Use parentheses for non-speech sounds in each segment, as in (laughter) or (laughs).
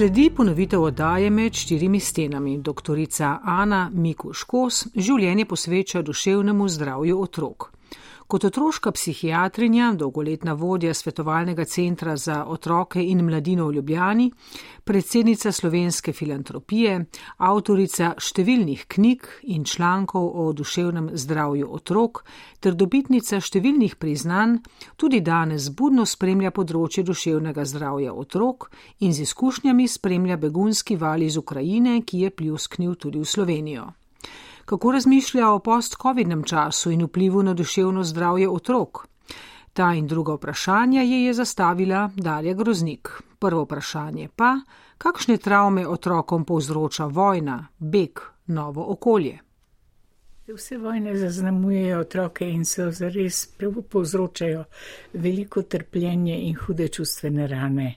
Sledi ponovitev oddaje med štirimi stenami. Doktorica Ana Mikuškos življenje posveča duševnemu zdravju otrok. Kot otroška psihiatrinja, dolgoletna vodja svetovalnega centra za otroke in mladino v Ljubljani, predsednica slovenske filantropije, avtorica številnih knjig in člankov o duševnem zdravju otrok ter dobitnica številnih priznanj, tudi danes budno spremlja področje duševnega zdravja otrok in z izkušnjami spremlja begunski val iz Ukrajine, ki je pljusknil tudi v Slovenijo kako razmišlja o post-covidnem času in vplivu na duševno zdravje otrok. Ta in druga vprašanja je je zastavila Darja Groznik. Prvo vprašanje pa, kakšne travme otrokom povzroča vojna, beg, novo okolje. Vse vojne zaznamujejo otroke in so zares povzročajo veliko trpljenje in hude čustvene rane.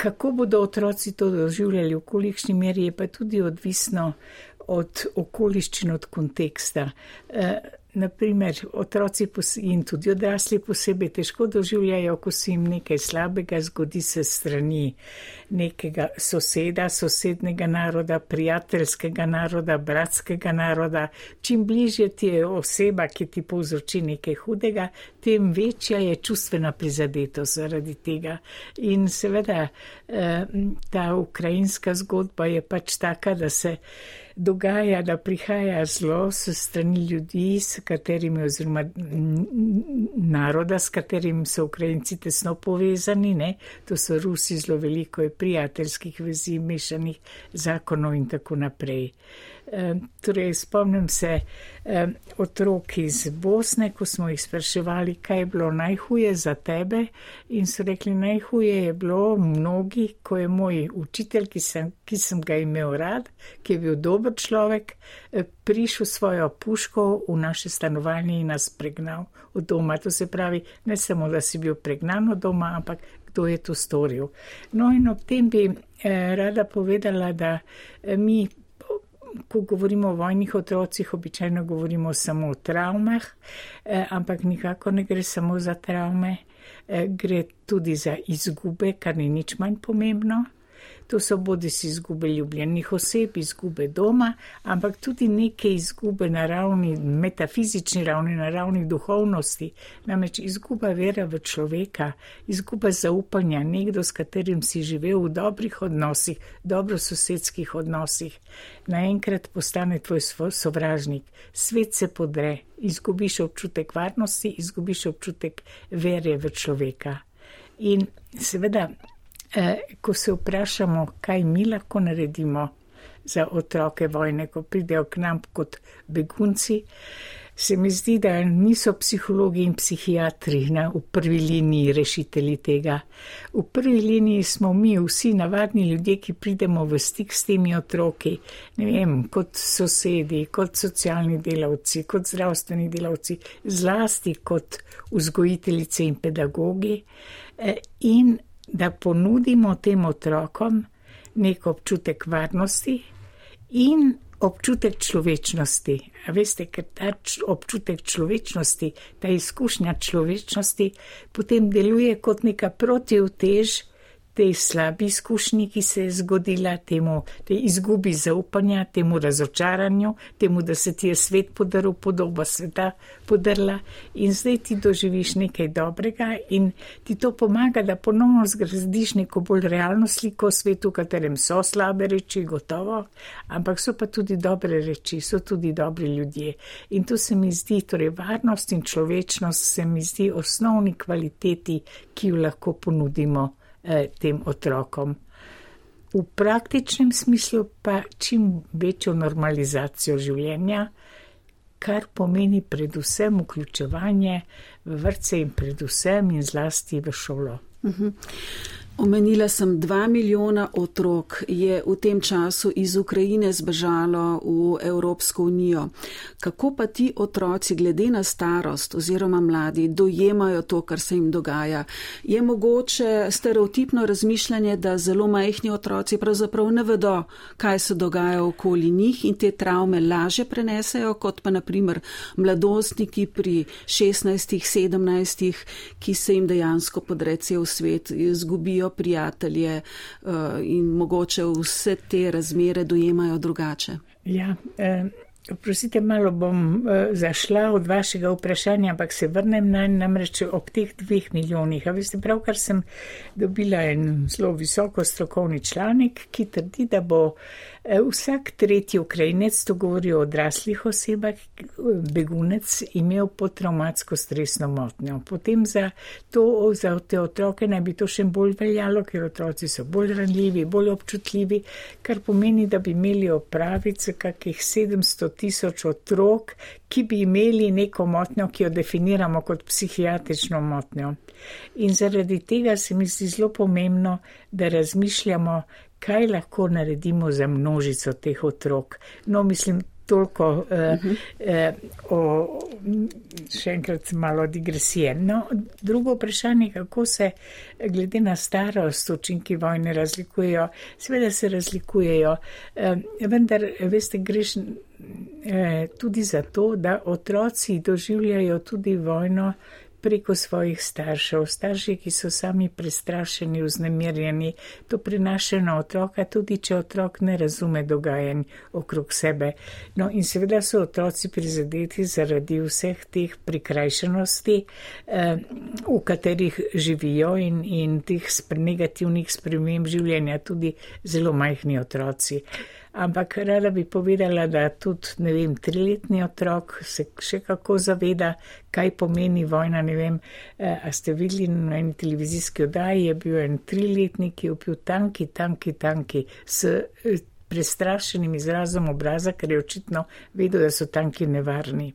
Eh, Kako bodo otroci to doživljali, v kolikšni meri je pa tudi odvisno od okoliščin, od konteksta. E, naprimer, otroci in tudi odrasli posebej težko doživljajo, ko se jim nekaj slabega zgodi se strani nekega soseda, sosednega naroda, prijateljskega naroda, bratskega naroda. Čim bližje ti je oseba, ki ti povzroči nekaj hudega, tem večja je čustvena prizadetost zaradi tega. In seveda eh, ta ukrajinska zgodba je pač taka, da se dogaja, da prihaja zlo s strani ljudi, s katerimi, oziroma naroda, s katerim so Ukrajinci tesno povezani. Ne? To so Rusi zelo veliko prijateljskih vezi, mešanih zakonov in tako naprej. Torej, spomnim se otrok iz Bosne, ko smo jih spraševali, kaj je bilo najhuje za tebe in so rekli, najhuje je bilo mnogi, ko je moj učitelj, ki sem, ki sem ga imel rad, ki je bil dober človek, prišel svojo puško v naše stanovanje in nas pregnal od doma. To se pravi, ne samo, da si bil pregnan od doma, ampak kdo je to storil. No in ob tem bi eh, rada povedala, da eh, mi ko govorimo o vojnih otrocih, običajno govorimo samo o travmah, eh, ampak nikako ne gre samo za travme, gre tudi za izgube, kar ni nič manj pomembno. To so bodi si izgube ljubljenih oseb, izgube doma, ampak tudi neke izgube na ravni, metafizični ravni, na ravni duhovnosti. Namreč izguba vera v človeka, izguba zaupanja, nekdo, s katerim si živel v dobrih odnosih, dobro sosedskih odnosih, naenkrat postane tvoj sovražnik, svet se podre, izgubiš občutek varnosti, izgubiš občutek vere v človeka. In seveda, ko se vprašamo, kaj mi lahko naredimo za otroke vojne, ko pridejo k nam kot begunci, se mi zdi, da niso psihologi in psihiatri na, v prvi liniji rešitelji tega. V prvi liniji smo mi vsi navadni ljudje, ki pridemo v stik s temi otroki, ne vem, kot sosedi, kot socialni delavci, kot zdravstveni delavci, zlasti kot vzgojiteljice in pedagogi. Eh, in da ponudimo tem otrokom nek občutek varnosti in občutek človečnosti. A veste, ker ta občutek človečnosti, ta izkušnja človečnosti potem deluje kot neka protivtež tej slabi izkušnji, ki se je zgodila, temu izgubi zaupanja, temu razočaranju, temu, da se ti je svet podaril, podoba sveta podrla in zdaj ti doživiš nekaj dobrega in ti to pomaga, da ponovno zgradiš neko bolj realno sliko o svetu, v katerem so slabe reči, gotovo, ampak so pa tudi dobre reči, so tudi dobri ljudje. In to se mi zdi, torej varnost in človečnost se mi zdi osnovni kvaliteti, ki jo lahko ponudimo. Eh, tem otrokom. V praktičnem smislu pa čim večjo normalizacijo življenja, kar pomeni predvsem vključevanje v vrtce in predvsem in zlasti v šolo. Uh mhm. -huh. Omenila sem, dva milijona otrok je v tem času iz Ukrajine zbežalo v Evropsko unijo. Kako pa ti otroci, glede na starost oziroma mladi, dojemajo to, kar se jim dogaja? Je mogoče stereotipno razmišljanje, da zelo majhni otroci pravzaprav ne vedo, kaj se dogaja okoli njih in te travme laže prenesejo, kot pa naprimer mladostniki pri 16-17, ki se jim dejansko podrecijo v svet, izgubijo prijatelje uh, in mogoče vse te razmere dojemajo drugače. Ja, eh, Prosite, malo bom uh, zašla od vašega vprašanja, ampak se vrnem na namreč ob teh dveh milijonih. A veste, pravkar sem dobila en zelo visoko strokovni članek, ki trdi, da bo vsak tretji ukrajinec, to govori o odraslih osebah, begunec, imel potraumatsko stresno motnjo. Potem za, to, za te otroke naj bi to še bolj veljalo, ker otroci so bolj ranljivi, bolj občutljivi, kar pomeni, da bi imeli opraviti kakih 700 tisoč otrok, ki bi imeli neko motnjo, ki jo definiramo kot psihiatrično motnjo. In zaradi tega se mi zdi zelo pomembno, da razmišljamo, kaj lahko naredimo za množico teh otrok. No, mislim, toliko uh, uh -huh. uh, o, še enkrat malo digresije. No, drugo vprašanje, kako se glede na starost učinki vojne razlikujejo, seveda se razlikujejo, uh, vendar, veste, greš uh, tudi zato, da otroci doživljajo tudi vojno preko svojih staršev. Starši, ki so sami prestrašeni, vznemirjeni, to prinašajo na otroka, tudi če otrok ne razume dogajanj okrog sebe. No in seveda so otroci prizadeti zaradi vseh teh prikrajšanosti, eh, v katerih živijo in, in teh negativnih sprememb življenja, tudi zelo majhni otroci. Ampak rada bi povedala, da tudi, ne vem, triletni otrok se še kako zaveda, kaj pomeni vojna. Ne vem, eh, a ste videli na eni televizijski oddaji, je bil en triletnik, ki je upil tanki, tanki, tanki s eh, prestrašenim izrazom obraza, ker je očitno vedel, da so tanki nevarni.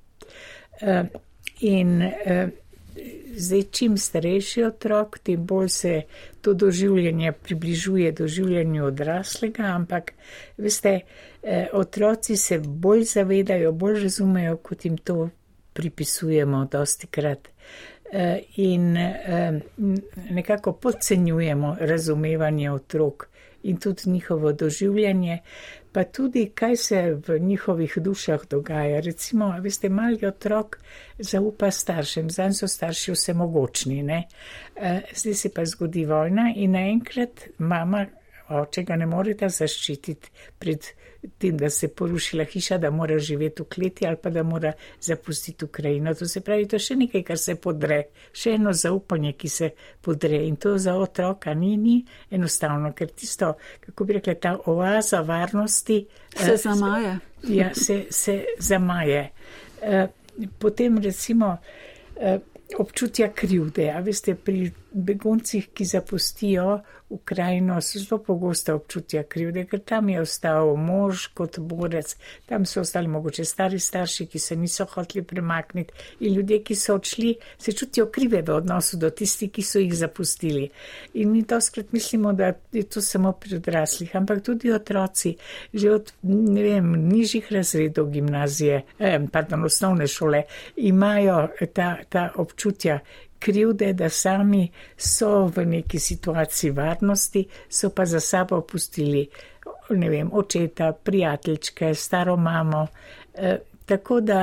Eh, in Zdaj, čim starejši otrok, tem bolj se to doživljanje približuje doživljanju odraslega, ampak, veste, eh, otroci se bolj zavedajo, bolj razumejo, kot jim to pripisujemo dosti krat. Eh, in eh, nekako podcenjujemo razumevanje otrok in tudi njihovo doživljanje, pa tudi kaj se v njihovih dušah dogaja. Recimo, veste, mali otrok zaupa staršem, zdaj so starši vse mogočni, ne? Eh, zdaj se pa zgodi vojna in naenkrat mama oče ga ne morete zaščititi pred tem, da se porušila hiša, da mora živeti v kleti ali pa da mora zapustiti Ukrajino. To se pravi, to je še nekaj, kar se podre, še eno zaupanje, ki se podre in to za otroka ni, ni enostavno, ker tisto, kako bi rekla, ta oaza varnosti se uh, zamaje. Ja, se, se zamaje. Uh, potem recimo uh, občutja krivde, a veste, pri beguncih, ki zapustijo Ukrajino, so zelo pogosto občutja krivde, ker tam je ostal mož kot borec, tam so ostali mogoče stari starši, ki se niso hoteli premakniti in ljudje, ki so odšli, se čutijo krive v odnosu do tistih, ki so jih zapustili. In mi to skrat mislimo, da je to samo pri odraslih, ampak tudi otroci, že od, ne vem, nižjih razredov gimnazije, eh, pardon, osnovne šole, imajo ta, ta občutja krivde, da sami so v neki situaciji varnosti, so pa za sabo pustili, ne vem, očeta, prijateljčke, staro mamo. E, tako da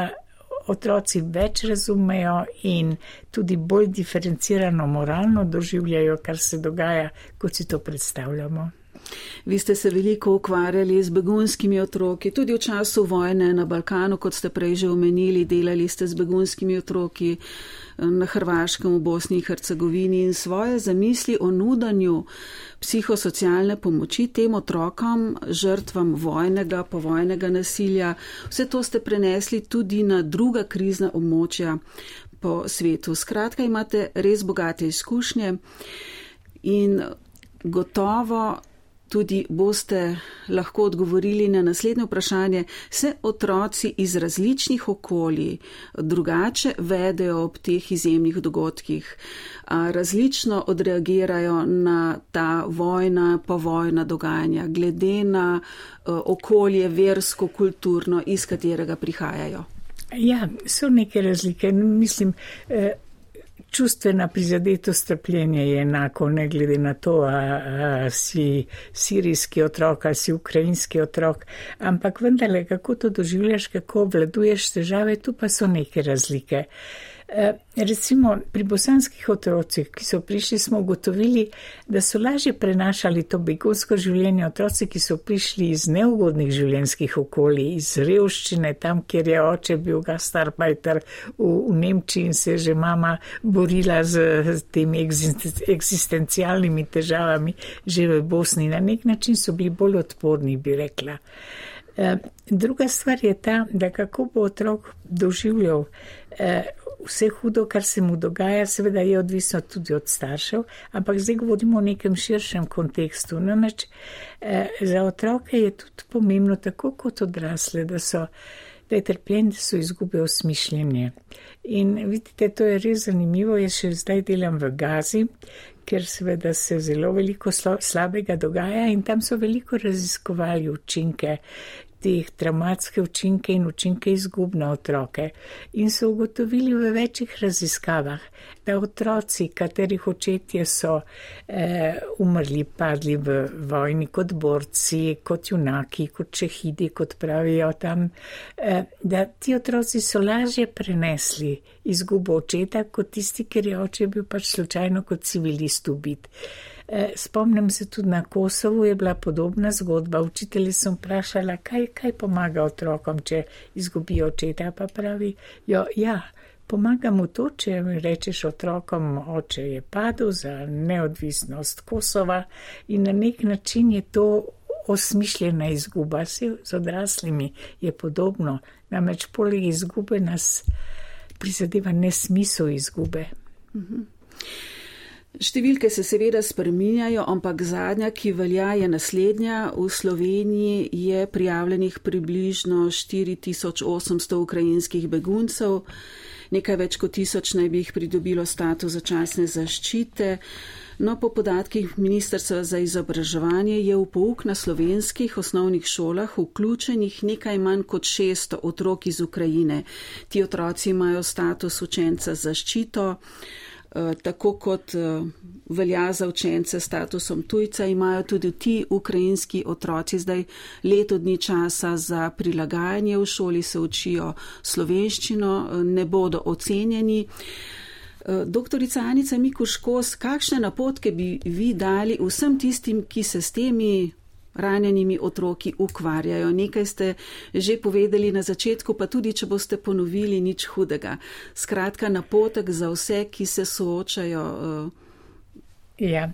otroci več razumejo in tudi bolj diferencirano moralno doživljajo, kar se dogaja, kot si to predstavljamo. Vi ste se veliko ukvarjali z begunskimi otroki, tudi v času vojne na Balkanu, kot ste prej že omenili, delali ste z begunskimi otroki na Hrvaškem, v Bosni in Hercegovini in svoje zamisli o nudanju psihosocialne pomoči tem otrokom, žrtvam vojnega, povojnega nasilja. Vse to ste prenesli tudi na druga krizna območja po svetu. Skratka, imate res bogate izkušnje in gotovo tudi boste lahko odgovorili na naslednje vprašanje. Se otroci iz različnih okolij drugače vedejo ob teh izjemnih dogodkih, različno odreagirajo na ta vojna, povojna dogajanja, glede na okolje versko, kulturno, iz katerega prihajajo? Ja, so neke razlike. Mislim, eh, čustvena prizadetost trpljenja je enako, ne glede na to, a, a si sirijski otrok ali si ukrajinski otrok, ampak vendarle, kako to doživljaš, kako obvladuješ težave, tu pa so neke razlike. Eh, recimo pri bosanskih otrocih, ki so prišli, smo ugotovili, da so lažje prenašali to begunsko življenje otroci, ki so prišli iz neugodnih življenjskih okolij, iz revščine, tam, kjer je oče bil gastarpajter v, v Nemčiji in se je že mama borila z, z temi eksistencialnimi težavami že v Bosni. Na nek način so bili bolj odporni, bi rekla. Eh, druga stvar je ta, da kako bo otrok doživljal eh, vse hudo, kar se mu dogaja, seveda je odvisno tudi od staršev, ampak zdaj govorimo o nekem širšem kontekstu. Namreč eh, za otroke je tudi pomembno, tako kot odrasle, da so. Da je trpljenje, da so izgube osmišljenje. In vidite, to je res zanimivo. Jaz še zdaj delam v Gazi, ker seveda se zelo veliko slabega dogaja in tam so veliko raziskovali učinke teh traumatske učinke in učinke izgub na otroke. In so ugotovili v večjih raziskavah, da otroci, katerih očetje so eh, umrli, padli v vojni kot borci, kot junaki, kot čehidi, kot pravijo tam, eh, da ti otroci so lažje prenesli izgubo očeta kot tisti, ker je oče bil pač slučajno kot civilist ubit. Eh, spomnim se tudi na Kosovu, je bila podobna zgodba. Učitelji so vprašali, kaj, kaj pomaga otrokom, če izgubijo očeta. Pa pravi, jo, ja, pomaga mu to, če rečeš otrokom, oče je padel za neodvisnost Kosova in na nek način je to osmišljena izguba. Vse z odraslimi je podobno. Namreč poleg izgube nas prizadeva nesmisel izgube. Mhm. Številke se seveda spreminjajo, ampak zadnja, ki velja, je naslednja. V Sloveniji je prijavljenih približno 4800 ukrajinskih beguncev, nekaj več kot tisoč naj bi jih pridobilo status začasne zaščite. No, po podatkih Ministrstva za izobraževanje je v pouk na slovenskih osnovnih šolah vključenih nekaj manj kot 600 otrok iz Ukrajine. Ti otroci imajo status učenca zaščito. Eh, tako kot eh, velja za učence s statusom tujca, imajo tudi ti ukrajinski otroci zdaj leto dni časa za prilagajanje v šoli, se učijo slovenščino, eh, ne bodo ocenjeni. Doktorica Anica Mikuškos, kakšne napotke bi vi dali vsem tistim, ki se s temi ranjenimi otroki ukvarjajo. Nekaj ste že povedali na začetku, pa tudi, če boste ponovili, nič hudega. Skratka, napotek za vse, ki se soočajo. Uh, Ja.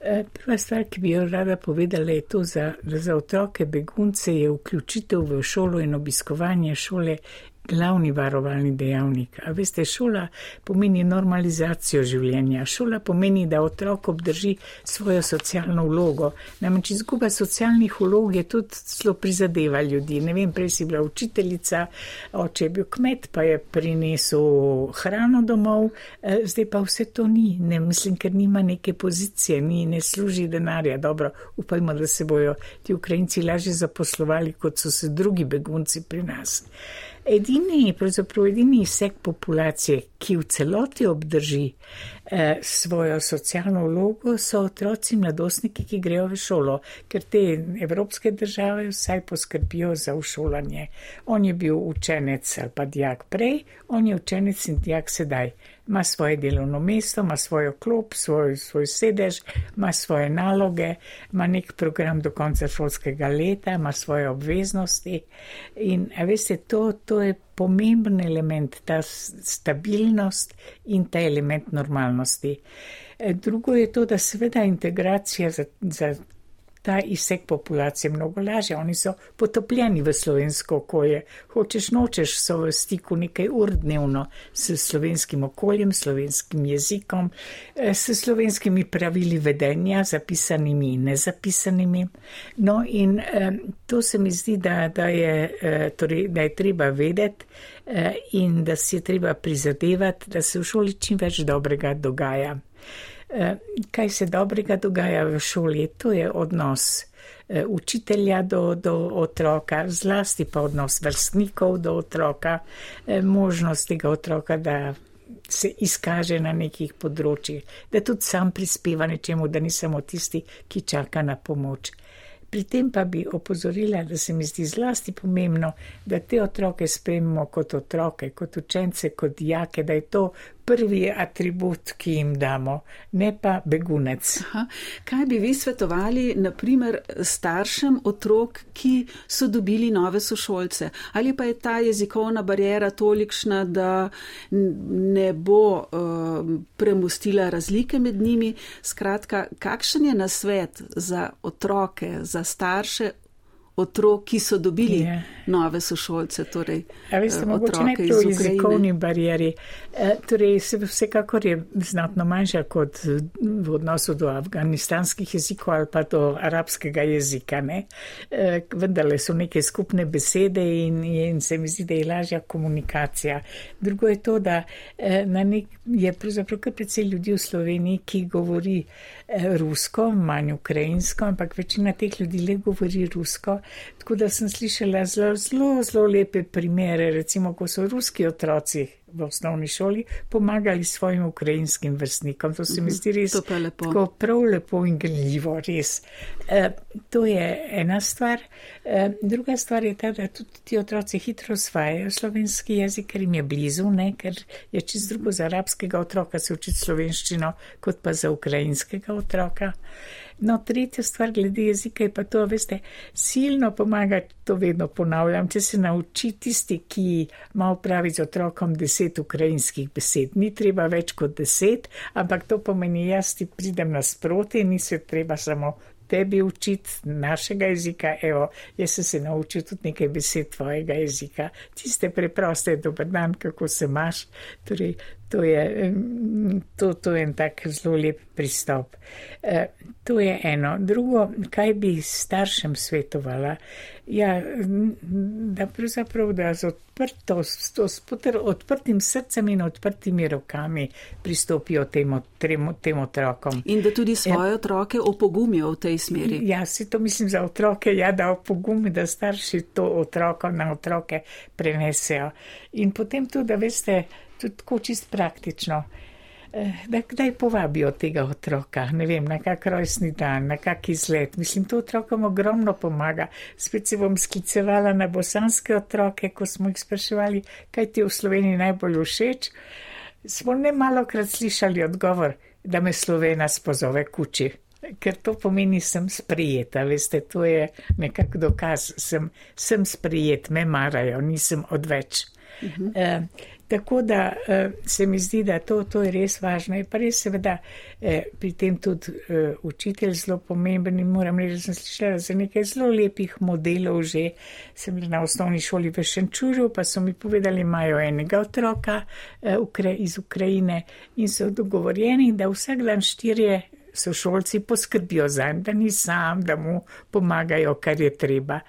Eh, prva stvar, ki bi jo rada povedala, je to, da za, za otroke begunce je vključitev v šolo in obiskovanje šole glavni varovalni dejavnik. A veste, šola pomeni normalizacijo življenja. Šola pomeni, da otrok obdrži svojo socialno vlogo. Namreč izguba socialnih vlog je tudi zelo prizadeva ljudi. Ne vem, prej si bila učiteljica, oče je bil kmet, pa je prinesel hrano domov, eh, zdaj pa vse to ni. Ne mislim, ker nima neke pozicije, ni, ne služi denarja. Dobro, upajmo, da se bojo ti Ukrajinci lažje zaposlovali, kot so se drugi begunci pri nas. Edini, pravzaprav edini sek populacije, ki v celoti obdrži svojo socialno vlogo, so otroci in mladostniki, ki grejo v šolo, ker te evropske države vsaj poskrbijo za všolanje. On je bil učenec ali pa dijak prej, on je učenec in dijak sedaj ima svoje delovno mesto, ima svojo klop, svoj, svoj sedež, ima svoje naloge, ima nek program do konca šolskega leta, ima svoje obveznosti. In veste, to, to je pomemben element, ta stabilnost in ta element normalnosti. E, drugo je to, da seveda integracija za, za ta izsek populacije mnogo lažje. Oni so potopljeni v slovensko okolje. Hočeš nočeš, so v stiku nekaj ur dnevno s slovenskim okoljem, slovenskim jezikom, eh, s slovenskimi pravili vedenja, zapisanimi in nezapisanimi. No in to se mi zdi, da, da, je, eh, torej, da je treba vedeti eh, in da si je treba prizadevati, da se v šoli čim več dobrega dogaja. Eh, kaj se dobrega dogaja v šoli, to je odnos eh, učitelja do, do otroka, zlasti pa odnos vrstnikov do otroka, eh, možnost tega otroka, da se izkaže na nekih področjih, da tudi sam prispeva nečemu, da ni samo tisti, ki čaka na pomoč. Pri tem pa bi opozorila, da se mi zdi zlasti pomembno, da te otroke spremimo kot otroke, kot učence, kot dijake, da je to prvi atribut, ki jim damo, ne pa begunec. Aha. Kaj bi vi svetovali, naprimer, staršem otrok, ki so dobili nove sošolce? Ali pa je ta jezikovna barijera tolikšna, da ne bo uh, premustila razlike med njimi? Skratka, kakšen je nasvet za otroke, za starše otrok, ki so dobili je. Ja. nove sošolce. Torej, A veste, mogoče ne pri jezikovni barijeri. E, torej, se vsekakor je znatno manjša kot v odnosu do afganistanskih jezikov ali pa do arabskega jezika. Ne? E, vendarle so neke skupne besede in, in se mi zdi, da je lažja komunikacija. Drugo je to, da e, nek, je pravzaprav kar precej ljudi v Sloveniji, ki govori rusko, manj ukrajinsko, ampak večina teh ljudi le govori rusko. Tako da sem slišala zelo, zelo, zelo lepe primere, recimo, ko so ruski otroci v osnovni šoli pomagali svojim ukrajinskim vrstnikom. To se mi zdi res lepo. tako prav lepo in gledljivo, res. E, to je ena stvar. E, druga stvar je ta, da tudi ti otroci hitro osvajajo slovenski jezik, ker jim je blizu, ne? ker je čist drugo za arabskega otroka se učiti slovenščino, kot pa za ukrajinskega otroka. No, tretja stvar glede jezika je pa to, veste, silno pomaga, to vedno ponavljam, če se nauči tisti, ki ima upraviti z otrokom deset ukrajinskih besed. Ni treba več kot deset, ampak to pomeni, jaz ti pridem nasproti, ni se treba samo tebi učiti našega jezika. Evo, jaz sem se naučil tudi nekaj besed tvojega jezika. Tiste preproste, dober dan, kako se imaš. Torej, to, je, to, to je en tak zelo lep pristop. E, to je eno. Drugo, kaj bi staršem svetovala? Ja, da pravzaprav, da z odprto, s, s potr, odprtim srcem in odprtimi rokami pristopijo tem, tem, tem otrokom. In da tudi svoje ja, otroke opogumijo v tej smeri. Ja, si to mislim za otroke, ja, da opogumi, da starši to otroko na otroke prenesejo. In potem tudi, da veste, tudi tako čist praktično. Eh, da kdaj povabijo tega otroka, ne vem, na kak rojstni dan, na kak izlet. Mislim, to otrokom ogromno pomaga. Spet se bom sklicevala na bosanske otroke, ko smo jih spraševali, kaj ti v Sloveniji najbolj všeč. Smo ne malo krat slišali odgovor, da me Slovena spozove kuči. Ker to pomeni, sem sprijeta, veste, to je nekak dokaz, sem, sem sprijet, me marajo, nisem odveč. Uh -huh. uh, Tako da uh, se mi zdi, da to, to je res važno. Je pa res seveda eh, pri tem tudi uh, učitelj zelo pomemben in moram reči, da sem slišala za nekaj zelo lepih modelov že. Sem bila na osnovni šoli v Šenčuru, pa so mi povedali, imajo enega otroka iz Ukrajine in so dogovorjeni, da vsak dan štirje sošolci poskrbijo za njim, da ni sam, da mu pomagajo, kar je treba.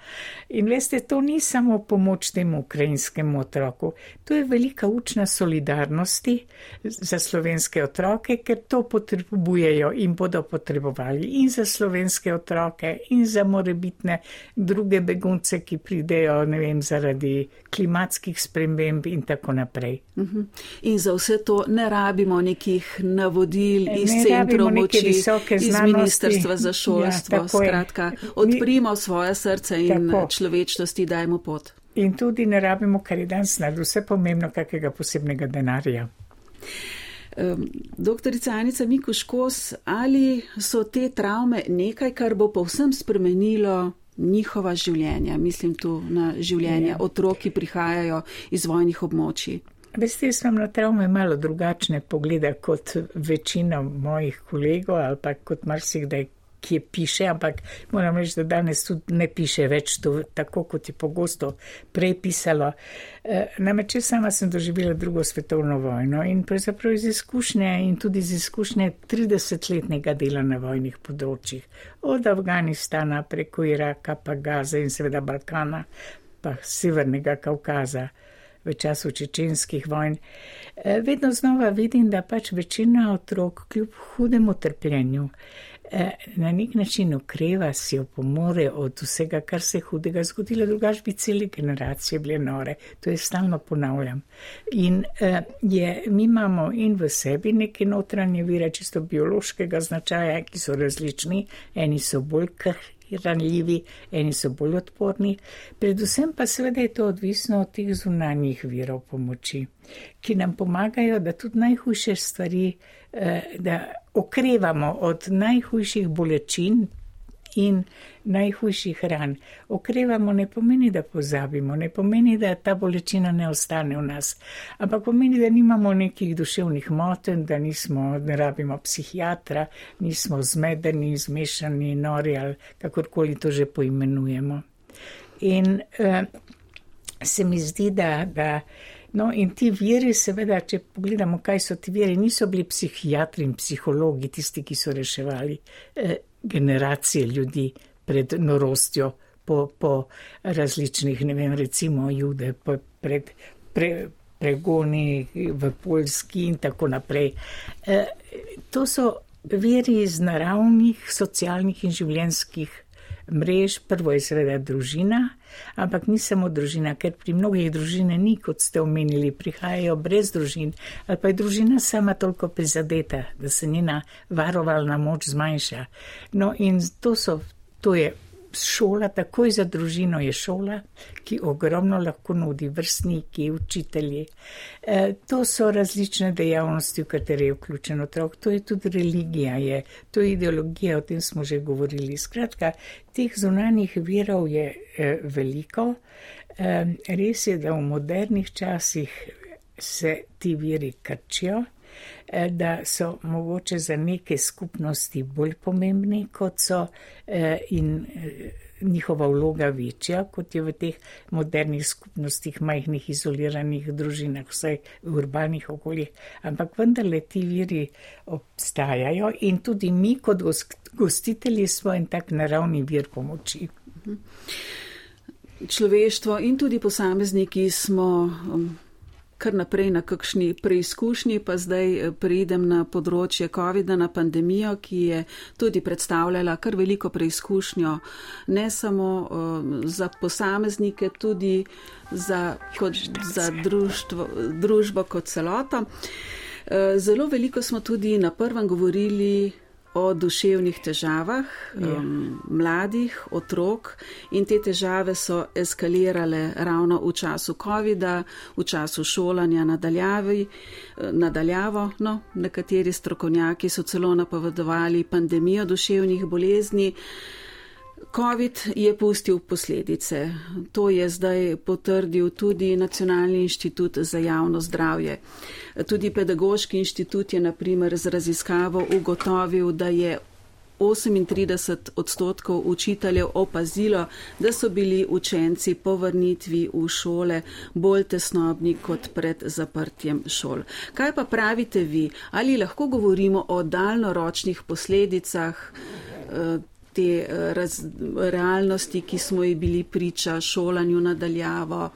In veste, to ni samo pomoč temu ukrajinskemu otroku, to je velika učna solidarnosti za slovenske otroke, ker to potrebujejo in bodo potrebovali in za slovenske otroke in za morebitne druge begunce, ki pridejo, ne vem, zaradi klimatskih sprememb in tako naprej. Mhm. In za vse to ne rabimo nekih navodil iz centrov moči visoke iz znanosti. Ministrstva za ja, šolstvo. Ja, Skratka, odprimo svoje srce in tako. človečnosti dajmo pot. In tudi ne rabimo, kar je danes nad vse pomembno, kakega posebnega denarja. Um, doktorica Anica Mikuškos, ali so te travme nekaj, kar bo povsem spremenilo njihova življenja? Mislim tu na življenje ja. otrok, ki prihajajo iz vojnih območij. Veste, jaz imam na travme malo drugačne poglede kot večina mojih kolegov ali pa kot marsikdaj, kje piše, ampak moram reči, da danes tudi ne piše več to, tako kot je pogosto prej pisalo. E, namreč, sama sem doživela drugo svetovno vojno in pravzaprav iz izkušnje in tudi iz izkušnje 30-letnega dela na vojnih področjih, od Afganistana preko Iraka, pa Gaza in seveda Balkana, pa Severnega Kaukaza v času čečenskih vojn, e, vedno znova vidim, da pač večina otrok kljub hudemu trpljenju e, na nek način okreva, si opomore od vsega, kar se je hudega zgodilo, drugač bi cele generacije bile nore. To je stalno ponavljam. In e, je, mi imamo in v sebi neke notranje vire, čisto biološkega značaja, ki so različni, eni so bolj krhki ranljivi, eni so bolj odporni. Predvsem pa seveda je to odvisno od teh zunanjih virov pomoči, ki nam pomagajo, da tudi najhujše stvari, eh, da okrevamo od najhujših bolečin, in najhujših ran. Okrevamo ne pomeni, da pozabimo, ne pomeni, da ta bolečina ne ostane v nas, ampak pomeni, da nimamo nekih duševnih moten, da nismo, ne rabimo psihiatra, nismo zmedeni, zmešani, nori ali kakorkoli to že poimenujemo. In uh, se mi zdi, da. da No, in ti viri, seveda, če pogledamo, kaj so ti viri, niso bili psihiatri in psihologi, tisti, ki so reševali eh, generacije ljudi pred norostjo, po, po različnih, ne vem, recimo jude, pred pre, pregoni v Poljski in tako naprej. E, to so veri iz naravnih, socialnih in življenjskih mrež, prvo je seveda družina, ampak ni samo družina, ker pri mnogih družine ni, kot ste omenili, prihajajo brez družin, ali pa je družina sama toliko prizadeta, da se njena varovalna moč zmanjša. No in to so, to je šola, takoj za družino je šola, ki ogromno lahko nudi vrstniki, učitelji. E, to so različne dejavnosti, v katere je vključen otrok. To je tudi religija, je, to je ideologija, o tem smo že govorili. Skratka, teh zunanjih virov je e, veliko. E, res je, da v modernih časih se ti viri krčijo. Eh, da so mogoče za neke skupnosti bolj pomembni, kot so eh, in eh, njihova vloga večja, kot je v teh modernih skupnostih, majhnih izoliranih družinah, vsaj v urbanih okoljih. Ampak vendarle ti viri obstajajo in tudi mi kot gostitelji smo en tak naravni vir pomoči. Človeštvo in tudi posamezniki smo um, kar naprej na kakšni preizkušnji, pa zdaj eh, pridem na področje COVID-a, na pandemijo, ki je tudi predstavljala kar veliko preizkušnjo, ne samo uh, za posameznike, tudi za, kot, za društvo, družbo kot celoto. Uh, zelo veliko smo tudi na prvem govorili o duševnih težavah ja. um, mladih, otrok in te težave so eskalirale ravno v času COVID-a, v času šolanja nadaljavi, nadaljavo. No, nekateri strokovnjaki so celo napovedovali pandemijo duševnih bolezni. COVID je pustil posledice. To je zdaj potrdil tudi Nacionalni inštitut za javno zdravje. Tudi pedagoški inštitut je naprimer z raziskavo ugotovil, da je 38 odstotkov učiteljev opazilo, da so bili učenci po vrnitvi v šole bolj tesnobni kot pred zaprtjem šol. Kaj pa pravite vi? Ali lahko govorimo o daljnoročnih posledicah? Eh, te eh, raz, realnosti, ki smo ji bili priča, šolanju nadaljavo.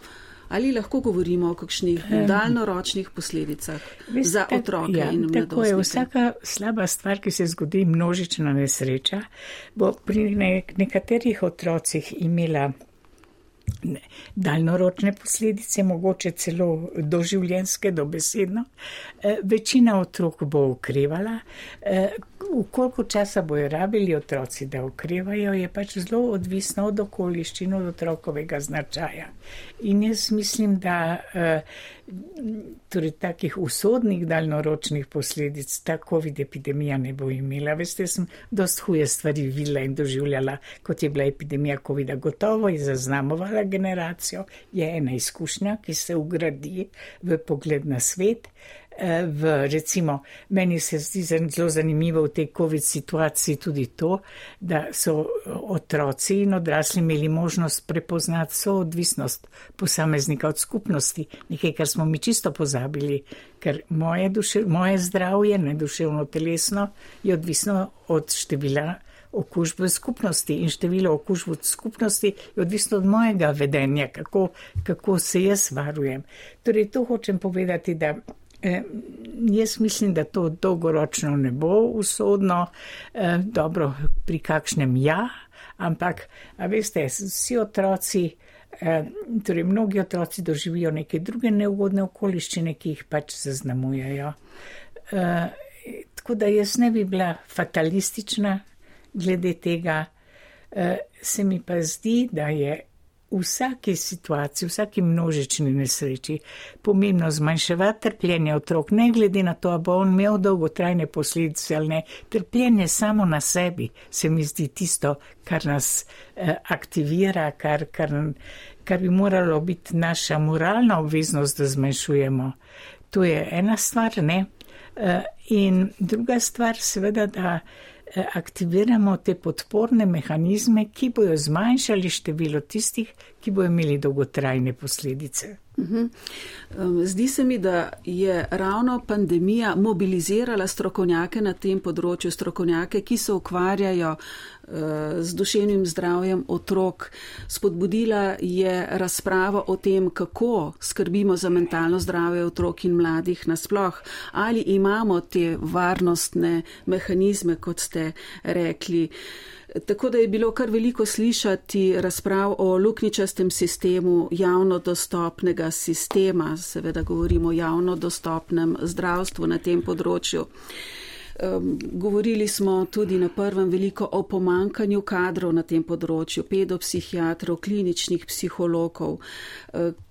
Ali lahko govorimo o kakšnih daljnoročnih posledicah Veste, za otroke ja, in mladostnike? Tako je vsaka slaba stvar, ki se zgodi, množična nesreča, bo pri nekaterih otrocih imela daljnoročne posledice, mogoče celo doživljenske, dobesedno. E, večina otrok bo ukrevala. V koliko časa bojo rabili otroci, da ukrevajo, je pač zelo odvisno od okoliščin, od otrokovega značaja. In jaz mislim, da e, torej, takih usodnih daljnoročnih posledic ta COVID epidemija ne bo imela. Veste, sem dost huje stvari videla in doživljala, kot je bila epidemija COVID-a. Gotovo je zaznamovala generacijo, je ena izkušnja, ki se ugradi v pogled na svet. Eh, v, recimo, meni se zdi zelo zanimivo v tej COVID situaciji tudi to, da so otroci in odrasli imeli možnost prepoznati soodvisnost posameznika od skupnosti, nekaj, kar smo mi čisto pozabili, ker moje, duše, moje zdravje, ne duševno telesno, je odvisno od števila okužb v skupnosti in število okužb v skupnosti je odvisno od mojega vedenja, kako, kako se jaz varujem. Torej, to hočem povedati, da eh, jaz mislim, da to dolgoročno ne bo usodno, eh, dobro, pri kakšnem ja, ampak, a veste, vsi otroci, eh, torej mnogi otroci doživijo neke druge neugodne okoliščine, ki jih pač zaznamujejo. Eh, tako da jaz ne bi bila fatalistična, glede tega, eh, se mi pa zdi, da je v vsaki situaciji, v vsaki množični nesreči pomembno zmanjševati trpljenje otrok, ne glede na to, ali bo on imel dolgotrajne posledice ali ne. Trpljenje samo na sebi se mi zdi tisto, kar nas eh, aktivira, kar, kar, kar bi moralo biti naša moralna obveznost, da zmanjšujemo. To je ena stvar, ne? Eh, in druga stvar, seveda, da. Eh, aktiviramo te podporne mehanizme, ki bojo zmanjšali število tistih, ki bojo imeli dolgotrajne posledice. Mhm. Zdi se mi, da je ravno pandemija mobilizirala strokovnjake na tem področju, strokovnjake, ki se ukvarjajo eh, z duševnim zdravjem otrok. Spodbudila je razpravo o tem, kako skrbimo za mentalno zdravje otrok in mladih nasploh, ali imamo te varnostne mehanizme, kot ste rekli. Tako da je bilo kar veliko slišati razprav o lukničastem sistemu javno dostopnega sistema, seveda govorimo o javno dostopnem zdravstvu na tem področju. Govorili smo tudi na prvem veliko o pomankanju kadrov na tem področju, pedopsihiatrov, kliničnih psihologov.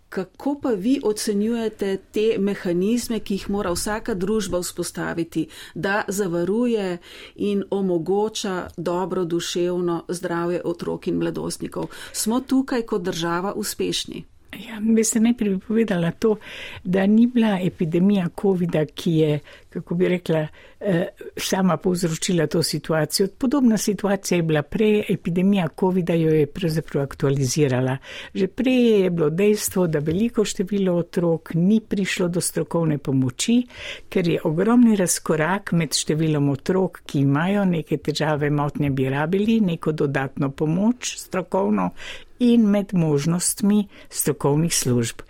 Kako pa vi ocenjujete te mehanizme, ki jih mora vsaka družba vzpostaviti, da zavaruje in omogoča dobro duševno zdravje otrok in mladostnikov? Smo tukaj kot država uspešni? Ja, bi se najprej povedala to, da ni bila epidemija COVID-a, ki je, kako bi rekla, eh, sama povzročila to situacijo. Podobna situacija je bila prej, epidemija COVID-a jo je pravzaprav aktualizirala. Že prej je bilo dejstvo, da veliko število otrok ni prišlo do strokovne pomoči, ker je ogromni razkorak med številom otrok, ki imajo neke težave, motnje bi rabili, neko dodatno pomoč strokovno in med možnostmi strokovnih služb.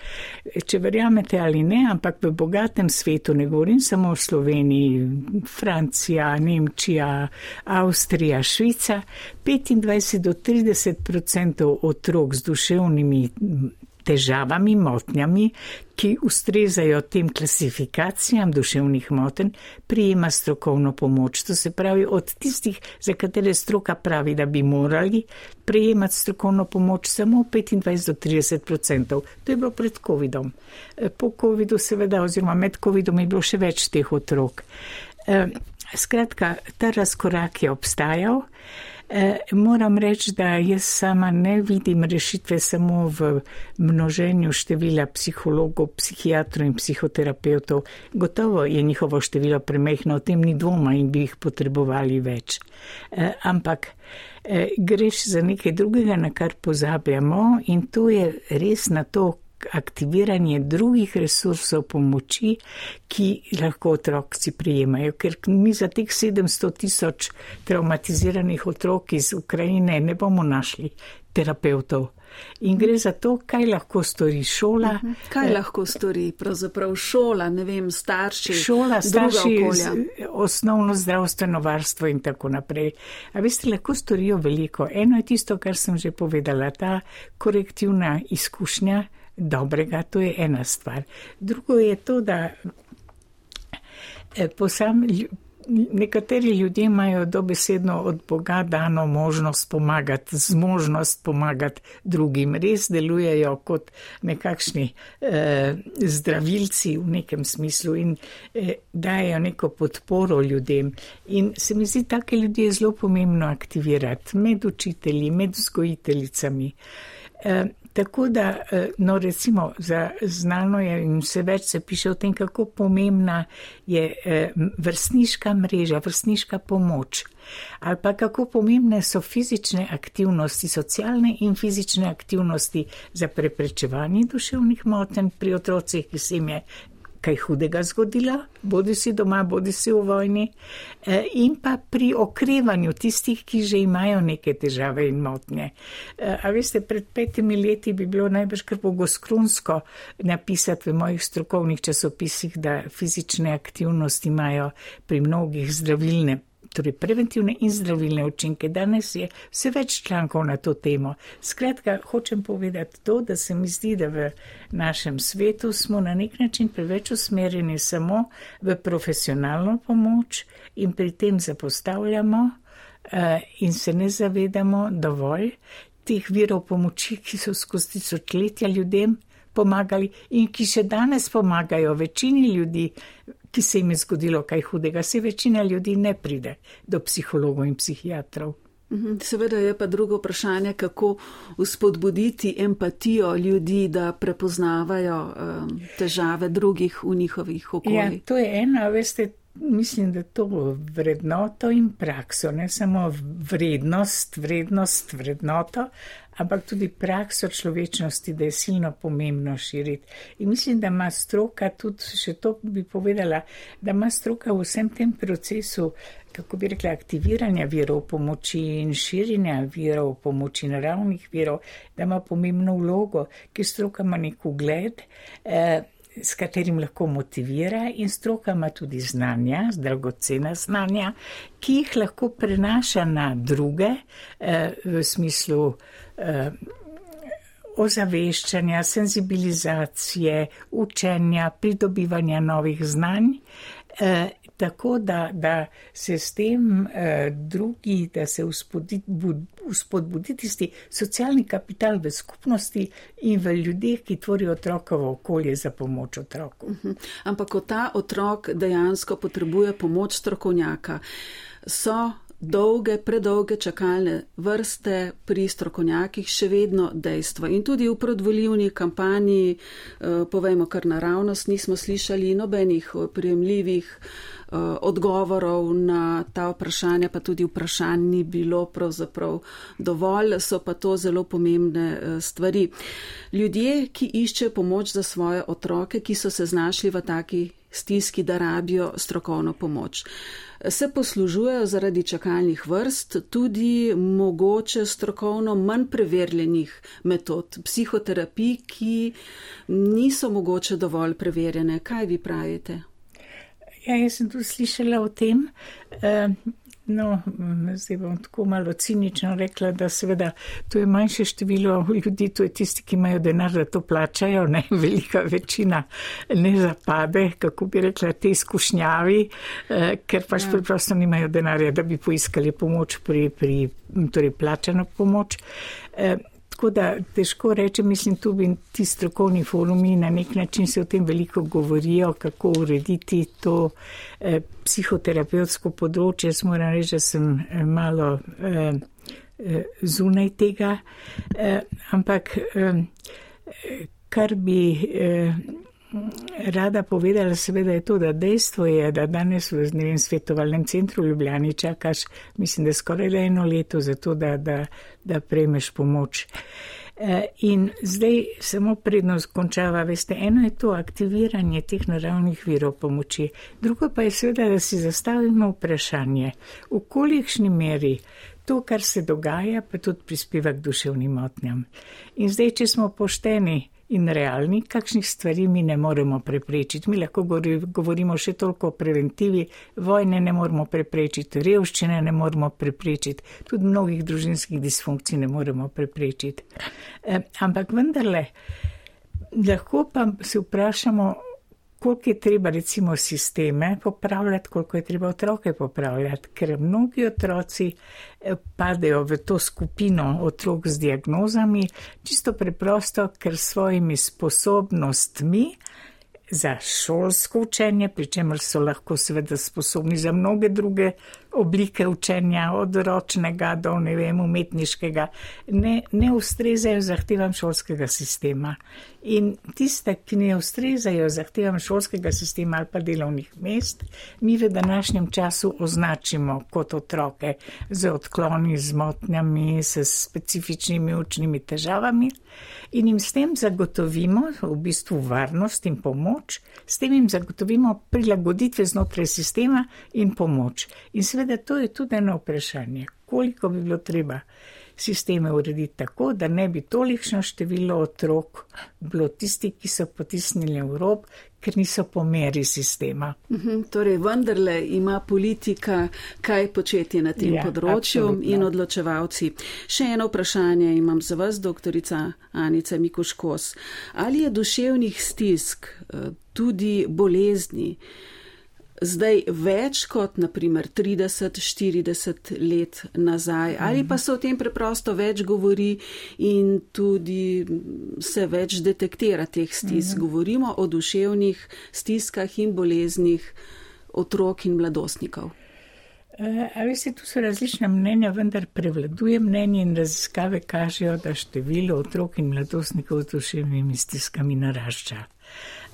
Če verjamete ali ne, ampak v bogatem svetu, ne govorim samo o Sloveniji, Francija, Nemčija, Avstrija, Švica, 25 do 30 odstotkov otrok z duševnimi težavami, motnjami, ki ustrezajo tem klasifikacijam duševnih motenj, prijema strokovno pomoč. To se pravi od tistih, za katere stroka pravi, da bi morali prijemati strokovno pomoč samo 25 do 30 odstotkov. To je bilo pred COVID-om. Po COVID-u seveda, oziroma med COVID-om je bilo še več teh otrok. Eh, skratka, ta razkorak je obstajal. E, moram reči, da jaz sama ne vidim rešitve samo v množenju števila psihologov, psihiatrov in psihoterapeutov. Gotovo je njihovo število premehno, o tem ni dvoma in bi jih potrebovali več. E, ampak e, greš za nekaj drugega, na kar pozabljamo in to je res na to, aktiviranje drugih resursov pomoči, ki lahko otroci prijemajo. Ker mi za teh 700 tisoč traumatiziranih otrok iz Ukrajine ne bomo našli terapeutov. In gre za to, kaj lahko stori šola. Mhm. Kaj lahko stori pravzaprav šola, ne vem, starši. Šola, starši, osnovno zdravstveno varstvo in tako naprej. A veste, lahko storijo veliko. Eno je tisto, kar sem že povedala, ta korektivna izkušnja, dobrega, to je ena stvar. Drugo je to, da eh, posam, nekateri ljudje imajo dobesedno od Boga dano možnost pomagati, zmožnost pomagati drugim. Res delujejo kot nekakšni eh, zdravilci v nekem smislu in eh, dajo neko podporo ljudem. In se mi zdi, take ljudi je zelo pomembno aktivirati med učitelji, med vzgojiteljicami. Eh, Tako da, no recimo, za znano je in vse več se piše o tem, kako pomembna je vrstniška mreža, vrstniška pomoč. Ali pa kako pomembne so fizične aktivnosti, socialne in fizične aktivnosti za preprečevanje duševnih motenj pri otrocih, ki se jim je kaj hudega zgodilo, bodi si doma, bodi si v vojni, e, in pa pri okrevanju tistih, ki že imajo neke težave in motnje. E, a veste, pred petimi leti bi bilo najbrž kar bogoskrunsko napisati v mojih strokovnih časopisih, da fizične aktivnosti imajo pri mnogih zdravilne torej preventivne in zdravilne učinke. Danes je vse več člankov na to temo. Skratka, hočem povedati to, da se mi zdi, da v našem svetu smo na nek način preveč usmerjeni samo v profesionalno pomoč in pri tem zapostavljamo uh, in se ne zavedamo dovolj teh virov pomoči, ki so skozi tisočletja ljudem pomagali in ki še danes pomagajo večini ljudi, ki se jim je zgodilo kaj hudega. Se večina ljudi ne pride do psihologov in psihiatrov. Mhm, seveda je pa drugo vprašanje, kako uspodbuditi empatijo ljudi, da prepoznavajo um, težave drugih v njihovih okoljih. Ja, to je ena, veste, mislim, da to vrednoto in prakso, ne samo vrednost, vrednost, vrednoto, ampak tudi prakso človečnosti, da je silno pomembno širiti. In mislim, da ima stroka tudi, še to bi povedala, da ima stroka v vsem tem procesu, kako bi rekla, aktiviranja virov pomoči in širjenja virov pomoči, naravnih virov, da ima pomembno vlogo, ki stroka ima nek ugled. Eh, s katerim lahko motivira in stroka ima tudi znanja, dragocena znanja, ki jih lahko prenaša na druge eh, v smislu eh, ozaveščanja, senzibilizacije, učenja, pridobivanja novih znanj. Tako da, da se s tem eh, drugi, da se uspodbudi tisti socialni kapital v skupnosti in v ljudeh, ki tvorijo otrokovo okolje za pomoč otroku. Uh mhm. -huh. Ampak, ko ta otrok dejansko potrebuje pomoč strokovnjaka, so dolge, predolge čakalne vrste pri strokovnjakih še vedno dejstvo. In tudi v predvoljivni kampanji, eh, povejmo kar naravnost, nismo slišali nobenih prijemljivih Eh, odgovorov na ta vprašanja, pa tudi vprašanj ni bilo pravzaprav dovolj, so pa to zelo pomembne eh, stvari. Ljudje, ki iščejo pomoč za svoje otroke, ki so se znašli v taki stiski, da rabijo strokovno pomoč. Se poslužujejo zaradi čakalnih vrst tudi mogoče strokovno manj preverjenih metod, psihoterapij, ki niso mogoče dovolj preverjene. Kaj vi pravite? Ja, jaz sem tu slišala o tem. No, zdaj bom tako malo cinično rekla, da seveda to je manjše število ljudi, to je tisti, ki imajo denar, da to plačajo, ne (laughs) velika večina ne zapade, kako bi rekla, te izkušnjavi, uh, ker pač ja. preprosto nimajo denarja, da bi poiskali pomoč pri, pri torej plačano pomoč. Uh, Tako da težko reče, mislim, tu bi ti strokovni forumi na nek način se o tem veliko govorijo, kako urediti to eh, psihoterapevtsko področje. Jaz moram reči, da sem eh, malo eh, eh, zunaj tega, eh, ampak eh, kar bi. Eh, rada povedala, seveda je to, da dejstvo je, da danes v vem, svetovalnem centru v Ljubljani čakaš, mislim, da skoraj eno leto za to, da, da, da prejmeš pomoč. E, in zdaj samo prednost končava, veste, eno je to aktiviranje teh naravnih virov pomoči, drugo pa je seveda, da si zastavimo vprašanje, v kolikšni meri to, kar se dogaja, pa tudi prispeva k duševnim motnjam. In zdaj, če smo pošteni, in realni, kakšnih stvari mi ne moremo preprečiti. Mi lahko govorimo še toliko o preventivi, vojne ne moremo preprečiti, revščine ne moremo preprečiti, tudi mnogih družinskih disfunkcij ne moremo preprečiti. E, ampak vendarle, lahko pa se vprašamo, koliko je treba recimo sisteme popravljati, koliko je treba otroke popravljati, ker mnogi otroci eh, padejo v to skupino otrok z diagnozami, čisto preprosto, ker svojimi sposobnostmi za šolsko učenje, pri čemer so lahko seveda sposobni za mnoge druge oblike učenja, od ročnega do ne vem, umetniškega, ne, ne ustrezajo zahtevam šolskega sistema. In tiste, ki ne ustrezajo zahtevam šolskega sistema ali pa delovnih mest, mi v današnjem času označimo kot otroke z odkloni, z motnjami, s specifičnimi učnimi težavami in jim s tem zagotovimo v bistvu varnost in pomoč, s tem jim zagotovimo prilagoditve znotraj sistema in pomoč. In seveda to je tudi eno vprašanje, koliko bi bilo treba sisteme urediti tako, da ne bi tolikšno število otrok bilo tisti, ki so potisnili v rob, ker niso po meri sistema. Uhum, torej, vendarle ima politika kaj početi na tem ja, področju absolutno. in odločevalci. Še eno vprašanje imam za vas, doktorica Anica Mikuškos. Ali je duševnih stisk eh, tudi bolezni? Zdaj več kot naprimer 30-40 let nazaj, ali pa se o tem preprosto več govori in tudi se več detektira teh stisk. Mhm. Govorimo o duševnih stiskah in boleznih otrok in mladostnikov. Eh, a veste, tu so različna mnenja, vendar prevladuje mnenje in raziskave kažejo, da število otrok in mladostnikov z duševnimi stiskami narašča.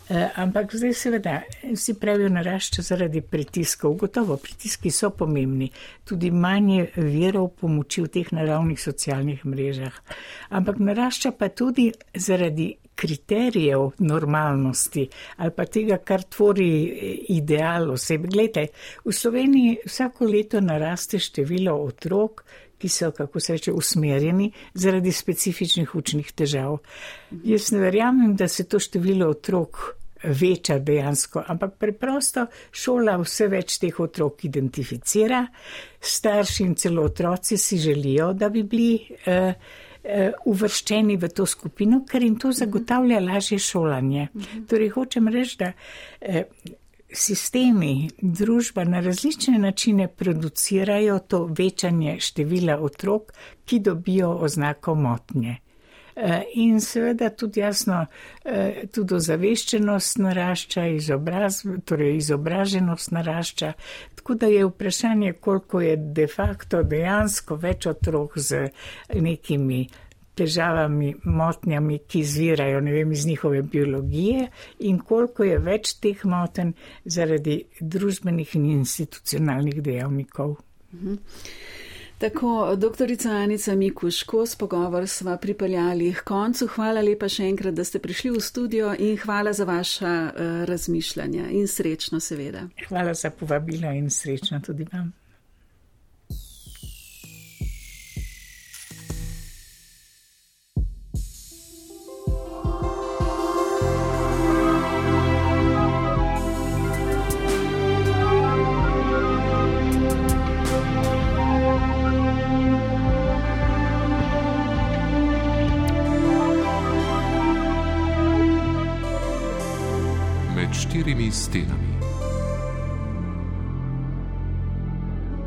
Eh, ampak zdaj seveda vsi pravijo narašča zaradi pritiskov. Gotovo pritiski so pomembni, tudi manje verov pomoči v teh naravnih socialnih mrežah. Ampak narašča pa tudi zaradi kriterijev normalnosti ali pa tega, kar tvori eh, ideal osebe. Glejte, v Sloveniji vsako leto naraste število otrok, ki so, kako se reče, usmerjeni zaradi specifičnih učnih težav. Jaz ne verjamem, da se to število otrok veča dejansko, ampak preprosto šola vse več teh otrok identificira, starši in celo otroci si želijo, da bi bili uh, uh, uvrščeni v to skupino, ker jim to zagotavlja lažje šolanje. Mhm. Torej, hočem reči, da uh, sistemi, družba na različne načine producirajo to večanje števila otrok, ki dobijo oznako motnje. Eh, in seveda tudi jasno, eh, tudi ozaveščenost narašča, izobraz, torej izobraženost narašča. Tako da je vprašanje, koliko je de facto dejansko več otrok z nekimi težavami, motnjami, ki izvirajo vem, iz njihove biologije in koliko je več teh moten zaradi družbenih in institucionalnih dejavnikov. Mhm. Tako, doktorica Anica Mikuško, s pogovor sva pripeljali k koncu. Hvala lepa še enkrat, da ste prišli v studio in hvala za vaša uh, razmišljanja in srečno seveda. Hvala za povabilo in srečno tudi vam.